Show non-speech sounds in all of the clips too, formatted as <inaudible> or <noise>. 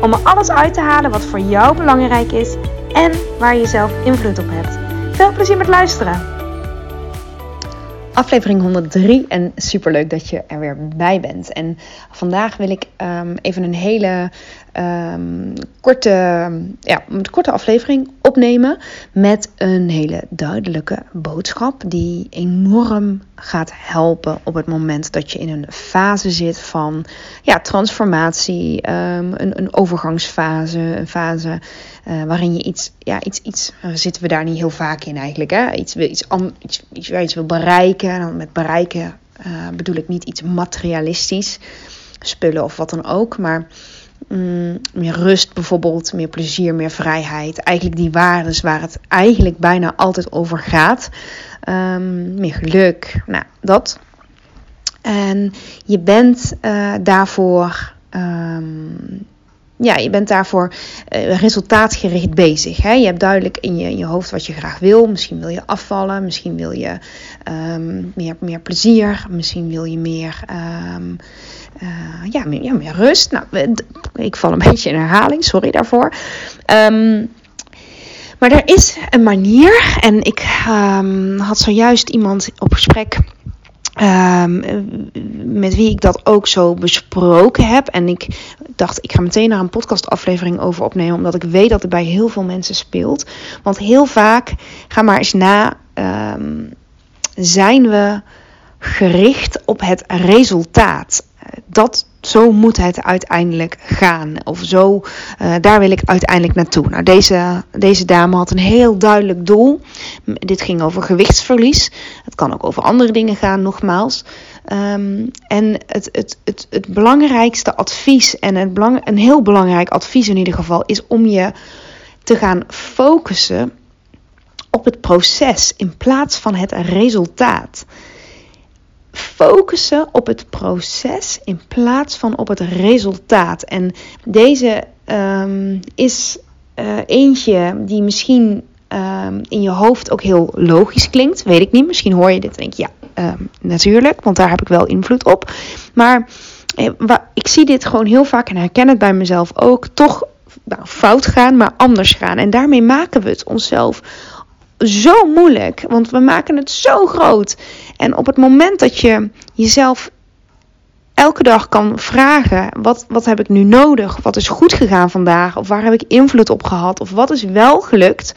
om er alles uit te halen wat voor jou belangrijk is en waar je zelf invloed op hebt. Veel plezier met luisteren! Aflevering 103 en superleuk dat je er weer bij bent. En vandaag wil ik um, even een hele um, korte, ja, een korte aflevering opnemen met een hele duidelijke boodschap die enorm gaat helpen op het moment dat je in een fase zit van ja, transformatie, um, een, een overgangsfase, een fase uh, waarin je iets, ja, iets, iets, zitten we daar niet heel vaak in eigenlijk, hè? Iets, iets, iets, iets, iets wil bereiken. En met bereiken uh, bedoel ik niet iets materialistisch, spullen of wat dan ook, maar mm, meer rust bijvoorbeeld, meer plezier, meer vrijheid. Eigenlijk die waarden waar het eigenlijk bijna altijd over gaat. Um, meer geluk, nou dat. En je bent uh, daarvoor. Um, ja, je bent daarvoor uh, resultaatgericht bezig. Hè? Je hebt duidelijk in je, in je hoofd wat je graag wil. Misschien wil je afvallen, misschien wil je um, meer, meer plezier, misschien wil je meer, um, uh, ja, meer, ja, meer rust. Nou, ik val een <laughs> beetje in herhaling, sorry daarvoor. Um, maar er is een manier, en ik had zojuist iemand op gesprek Um, met wie ik dat ook zo besproken heb. En ik dacht, ik ga meteen naar een podcastaflevering over opnemen, omdat ik weet dat het bij heel veel mensen speelt. Want heel vaak, ga maar eens na, um, zijn we gericht op het resultaat. Dat, zo moet het uiteindelijk gaan. Of zo, uh, daar wil ik uiteindelijk naartoe. Nou, deze, deze dame had een heel duidelijk doel. Dit ging over gewichtsverlies. Het kan ook over andere dingen gaan, nogmaals. Um, en het, het, het, het belangrijkste advies, en het belang, een heel belangrijk advies in ieder geval, is om je te gaan focussen op het proces in plaats van het resultaat focussen op het proces in plaats van op het resultaat. En deze um, is uh, eentje die misschien um, in je hoofd ook heel logisch klinkt. Weet ik niet. Misschien hoor je dit en denk je ja, um, natuurlijk, want daar heb ik wel invloed op. Maar eh, ik zie dit gewoon heel vaak en herken het bij mezelf ook. Toch nou, fout gaan, maar anders gaan. En daarmee maken we het onszelf zo moeilijk, want we maken het zo groot. En op het moment dat je jezelf elke dag kan vragen: wat, wat heb ik nu nodig? Wat is goed gegaan vandaag? Of waar heb ik invloed op gehad? Of wat is wel gelukt?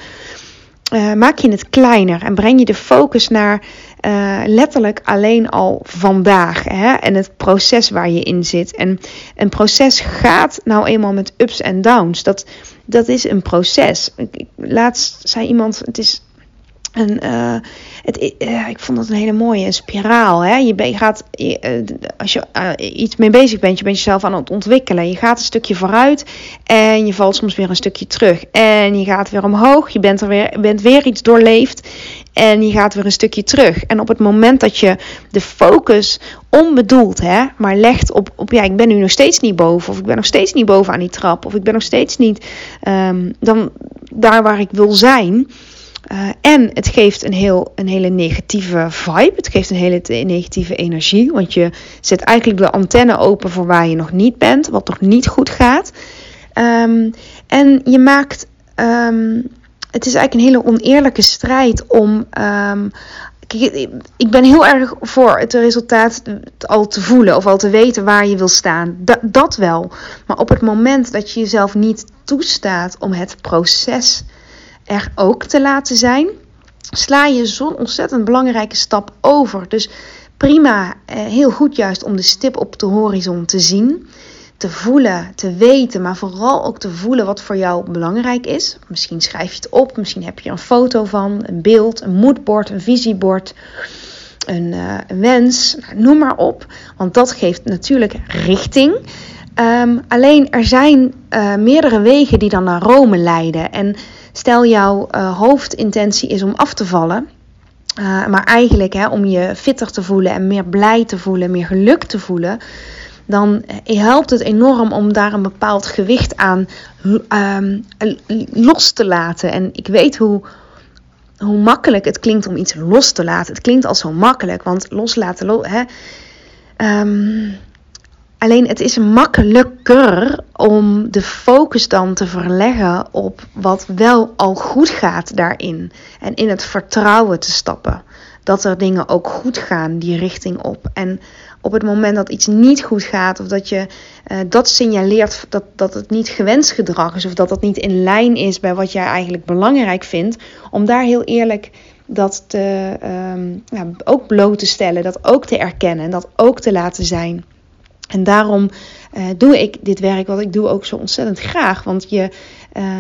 Uh, maak je het kleiner en breng je de focus naar uh, letterlijk alleen al vandaag hè? en het proces waar je in zit. En een proces gaat nou eenmaal met ups en downs. Dat, dat is een proces. Laatst zei iemand: het is en uh, het, uh, ik vond dat een hele mooie een spiraal. Hè? Je, gaat, je, uh, als je iets mee bezig bent, je bent jezelf aan het ontwikkelen. Je gaat een stukje vooruit en je valt soms weer een stukje terug. En je gaat weer omhoog, je bent, er weer, bent weer iets doorleefd en je gaat weer een stukje terug. En op het moment dat je de focus onbedoeld, hè, maar legt op, op ja, ik ben nu nog steeds niet boven, of ik ben nog steeds niet boven aan die trap, of ik ben nog steeds niet um, dan daar waar ik wil zijn uh, en het geeft een, heel, een hele negatieve vibe. Het geeft een hele negatieve energie. Want je zet eigenlijk de antenne open voor waar je nog niet bent. Wat nog niet goed gaat. Um, en je maakt. Um, het is eigenlijk een hele oneerlijke strijd om. Um, Kijk, ik ben heel erg voor het resultaat al te voelen of al te weten waar je wil staan. Da dat wel. Maar op het moment dat je jezelf niet toestaat om het proces er ook te laten zijn, sla je zo'n ontzettend belangrijke stap over. Dus prima, eh, heel goed juist om de stip op de horizon te zien, te voelen, te weten, maar vooral ook te voelen wat voor jou belangrijk is. Misschien schrijf je het op, misschien heb je een foto van, een beeld, een moodboard, een visiebord. Een, een wens, nou, noem maar op. Want dat geeft natuurlijk richting. Ehm, alleen er zijn uh, meerdere wegen die dan naar Rome leiden. En stel jouw uh, hoofdintentie is om af te vallen. Uh, maar eigenlijk hè, om je fitter te voelen en meer blij te voelen, meer geluk te voelen. Dan helpt het enorm om daar een bepaald gewicht aan um, los te laten. En ik weet hoe, hoe makkelijk het klinkt om iets los te laten. Het klinkt al zo makkelijk, want loslaten. Lo hè, um, Alleen het is makkelijker om de focus dan te verleggen op wat wel al goed gaat daarin. En in het vertrouwen te stappen. Dat er dingen ook goed gaan die richting op. En op het moment dat iets niet goed gaat, of dat je uh, dat signaleert dat, dat het niet gewenst gedrag is, of dat dat niet in lijn is bij wat jij eigenlijk belangrijk vindt, om daar heel eerlijk dat te, um, ja, ook bloot te stellen, dat ook te erkennen en dat ook te laten zijn. En daarom uh, doe ik dit werk wat ik doe ook zo ontzettend graag. Want je,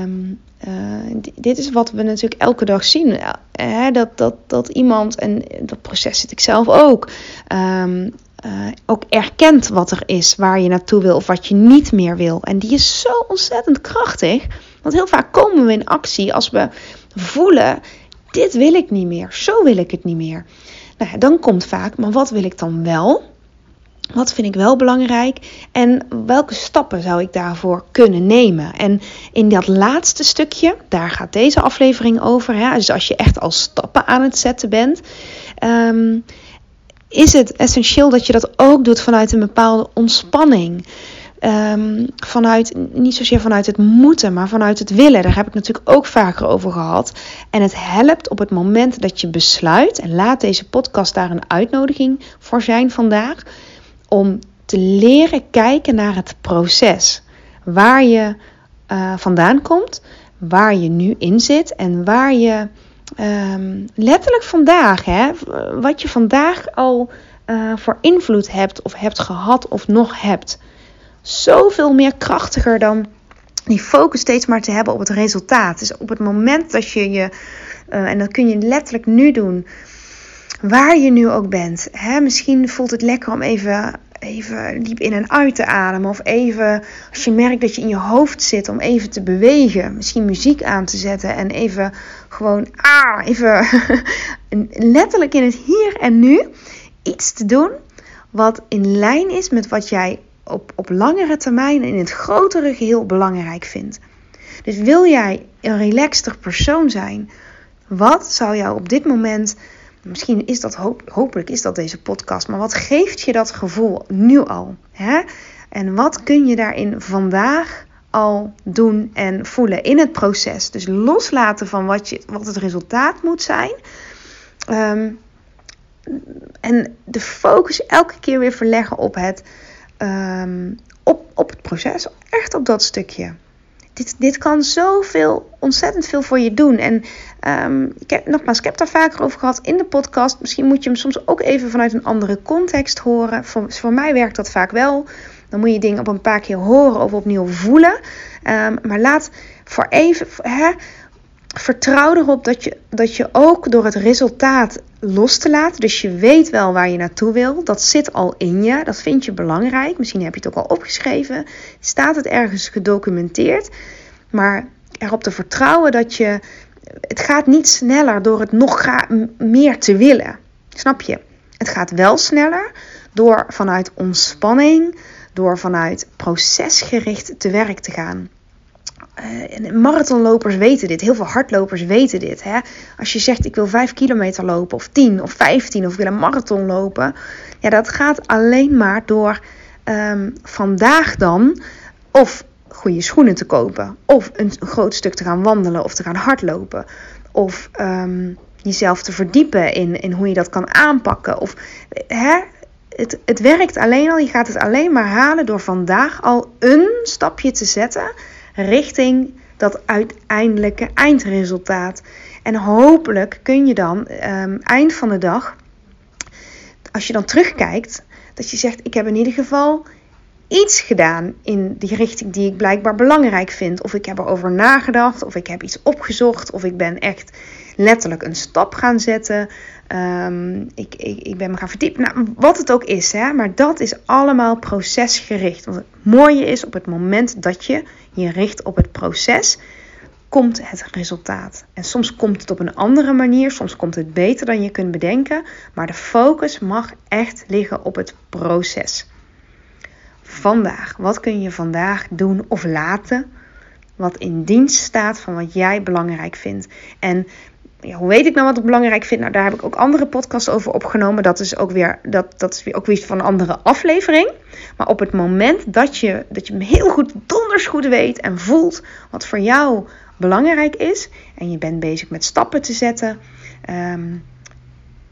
um, uh, dit is wat we natuurlijk elke dag zien. Hè? Dat, dat, dat iemand, en dat proces zit ik zelf ook, uh, ook erkent wat er is, waar je naartoe wil of wat je niet meer wil. En die is zo ontzettend krachtig. Want heel vaak komen we in actie als we voelen, dit wil ik niet meer, zo wil ik het niet meer. Nou, dan komt vaak, maar wat wil ik dan wel? Wat vind ik wel belangrijk en welke stappen zou ik daarvoor kunnen nemen? En in dat laatste stukje, daar gaat deze aflevering over. Hè? Dus als je echt al stappen aan het zetten bent, um, is het essentieel dat je dat ook doet vanuit een bepaalde ontspanning. Um, vanuit, niet zozeer vanuit het moeten, maar vanuit het willen. Daar heb ik natuurlijk ook vaker over gehad. En het helpt op het moment dat je besluit, en laat deze podcast daar een uitnodiging voor zijn vandaag om te leren kijken naar het proces. Waar je uh, vandaan komt, waar je nu in zit en waar je um, letterlijk vandaag, hè, wat je vandaag al uh, voor invloed hebt of hebt gehad of nog hebt. Zoveel meer krachtiger dan die focus steeds maar te hebben op het resultaat. Dus op het moment dat je je, uh, en dat kun je letterlijk nu doen, waar je nu ook bent. Hè? Misschien voelt het lekker om even, even diep in en uit te ademen. Of even, als je merkt dat je in je hoofd zit, om even te bewegen. Misschien muziek aan te zetten en even gewoon, ah, even <laughs> letterlijk in het hier en nu iets te doen wat in lijn is met wat jij op, op langere termijn in het grotere geheel belangrijk vindt. Dus wil jij een relaxter persoon zijn, wat zou jou op dit moment Misschien is dat hopelijk is dat deze podcast, maar wat geeft je dat gevoel nu al? Hè? En wat kun je daarin vandaag al doen en voelen in het proces? Dus loslaten van wat, je, wat het resultaat moet zijn. Um, en de focus elke keer weer verleggen op het, um, op, op het proces. Echt op dat stukje dit, dit kan zoveel, ontzettend veel voor je doen. En um, ik heb, nogmaals, ik heb daar vaker over gehad in de podcast. Misschien moet je hem soms ook even vanuit een andere context horen. Voor, voor mij werkt dat vaak wel. Dan moet je dingen op een paar keer horen of opnieuw voelen. Um, maar laat voor even. Hè, vertrouw erop dat je, dat je ook door het resultaat los te laten. Dus je weet wel waar je naartoe wil. Dat zit al in je. Dat vind je belangrijk. Misschien heb je het ook al opgeschreven. Staat het ergens gedocumenteerd. Maar erop te vertrouwen dat je. Het gaat niet sneller door het nog meer te willen. Snap je? Het gaat wel sneller door vanuit ontspanning, door vanuit procesgericht te werk te gaan. Uh, marathonlopers weten dit, heel veel hardlopers weten dit. Hè? Als je zegt ik wil 5 kilometer lopen, of 10 of 15 of ik wil een marathon lopen, ja, dat gaat alleen maar door um, vandaag dan of goede schoenen te kopen, of een, groot stuk te gaan wandelen of te gaan hardlopen, of um, jezelf te verdiepen in, in hoe je dat kan aanpakken. Of, hè? Het, het werkt alleen al, je gaat het alleen maar halen door vandaag al een stapje te zetten richting dat uiteindelijke eindresultaat. En hopelijk kun je dan um, eind van de dag, als je dan terugkijkt, dat je zegt: Ik heb in ieder geval iets gedaan in die richting die ik blijkbaar belangrijk vind. Of ik heb erover nagedacht, of ik heb iets opgezocht, of ik ben echt letterlijk een stap gaan zetten. Ehm, ik, ik, ik ben me gaan verdiepen. Nou, wat het ook is, hè? maar dat is allemaal procesgericht. Want het mooie is op het moment dat je je richt op het proces, komt het resultaat. En soms komt het op een andere manier, soms komt het beter dan je kunt bedenken, maar de focus mag echt liggen op het proces. Vandaag, wat kun je vandaag doen of laten wat in dienst staat van wat jij belangrijk vindt? En ja, hoe weet ik nou wat ik belangrijk vind? Nou, daar heb ik ook andere podcasts over opgenomen. Dat is ook weer, dat, dat is ook weer van een andere aflevering. Maar op het moment dat je, dat je heel goed, donders goed weet en voelt wat voor jou belangrijk is. En je bent bezig met stappen te zetten. Ehm,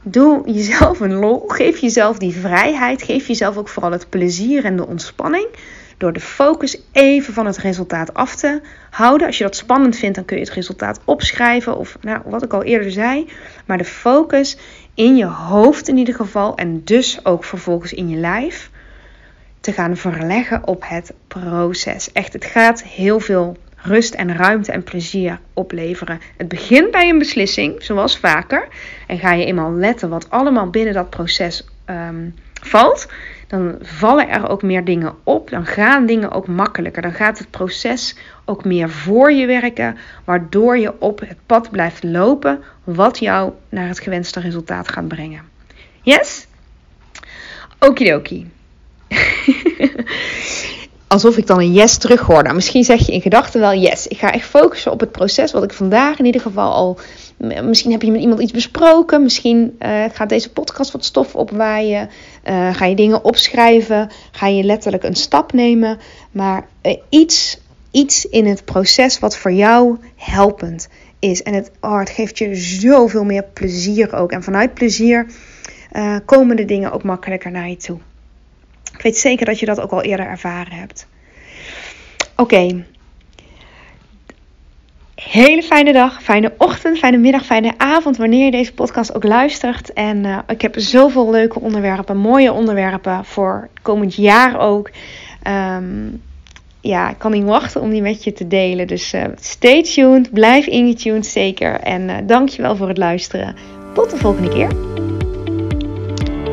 doe jezelf een lol. Geef jezelf die vrijheid. Geef jezelf ook vooral het plezier en de ontspanning. Door de focus even van het resultaat af te houden. Als je dat spannend vindt, dan kun je het resultaat opschrijven. Of nou, wat ik al eerder zei. Maar de focus in je hoofd in ieder geval. En dus ook vervolgens in je lijf. Te gaan verleggen op het proces. Echt, het gaat heel veel rust en ruimte en plezier opleveren. Het begint bij een beslissing, zoals vaker. En ga je eenmaal letten wat allemaal binnen dat proces um, valt, dan vallen er ook meer dingen op. Dan gaan dingen ook makkelijker. Dan gaat het proces ook meer voor je werken, waardoor je op het pad blijft lopen wat jou naar het gewenste resultaat gaat brengen. Yes? Okidoki. <laughs> alsof ik dan een yes terug hoor. Nou, misschien zeg je in gedachten wel yes. Ik ga echt focussen op het proces wat ik vandaag in ieder geval al. Misschien heb je met iemand iets besproken. Misschien uh, gaat deze podcast wat stof opwaaien. Uh, ga je dingen opschrijven. Ga je letterlijk een stap nemen. Maar uh, iets, iets in het proces wat voor jou helpend is. En het, oh, het geeft je zoveel meer plezier ook. En vanuit plezier komen de dingen ook makkelijker naar je toe. Ik weet zeker dat je dat ook al eerder ervaren hebt. Oké. Hele fijne dag, fijne ochtend, fijne middag, fijne avond wanneer je deze podcast ook luistert. En uh, ik heb zoveel leuke onderwerpen, mooie onderwerpen voor komend jaar ook. Um, ja, ik kan niet wachten om die met je te delen. Dus uh, stay tuned, blijf ingetuned zeker. En uh, dankjewel voor het luisteren. Tot de volgende keer.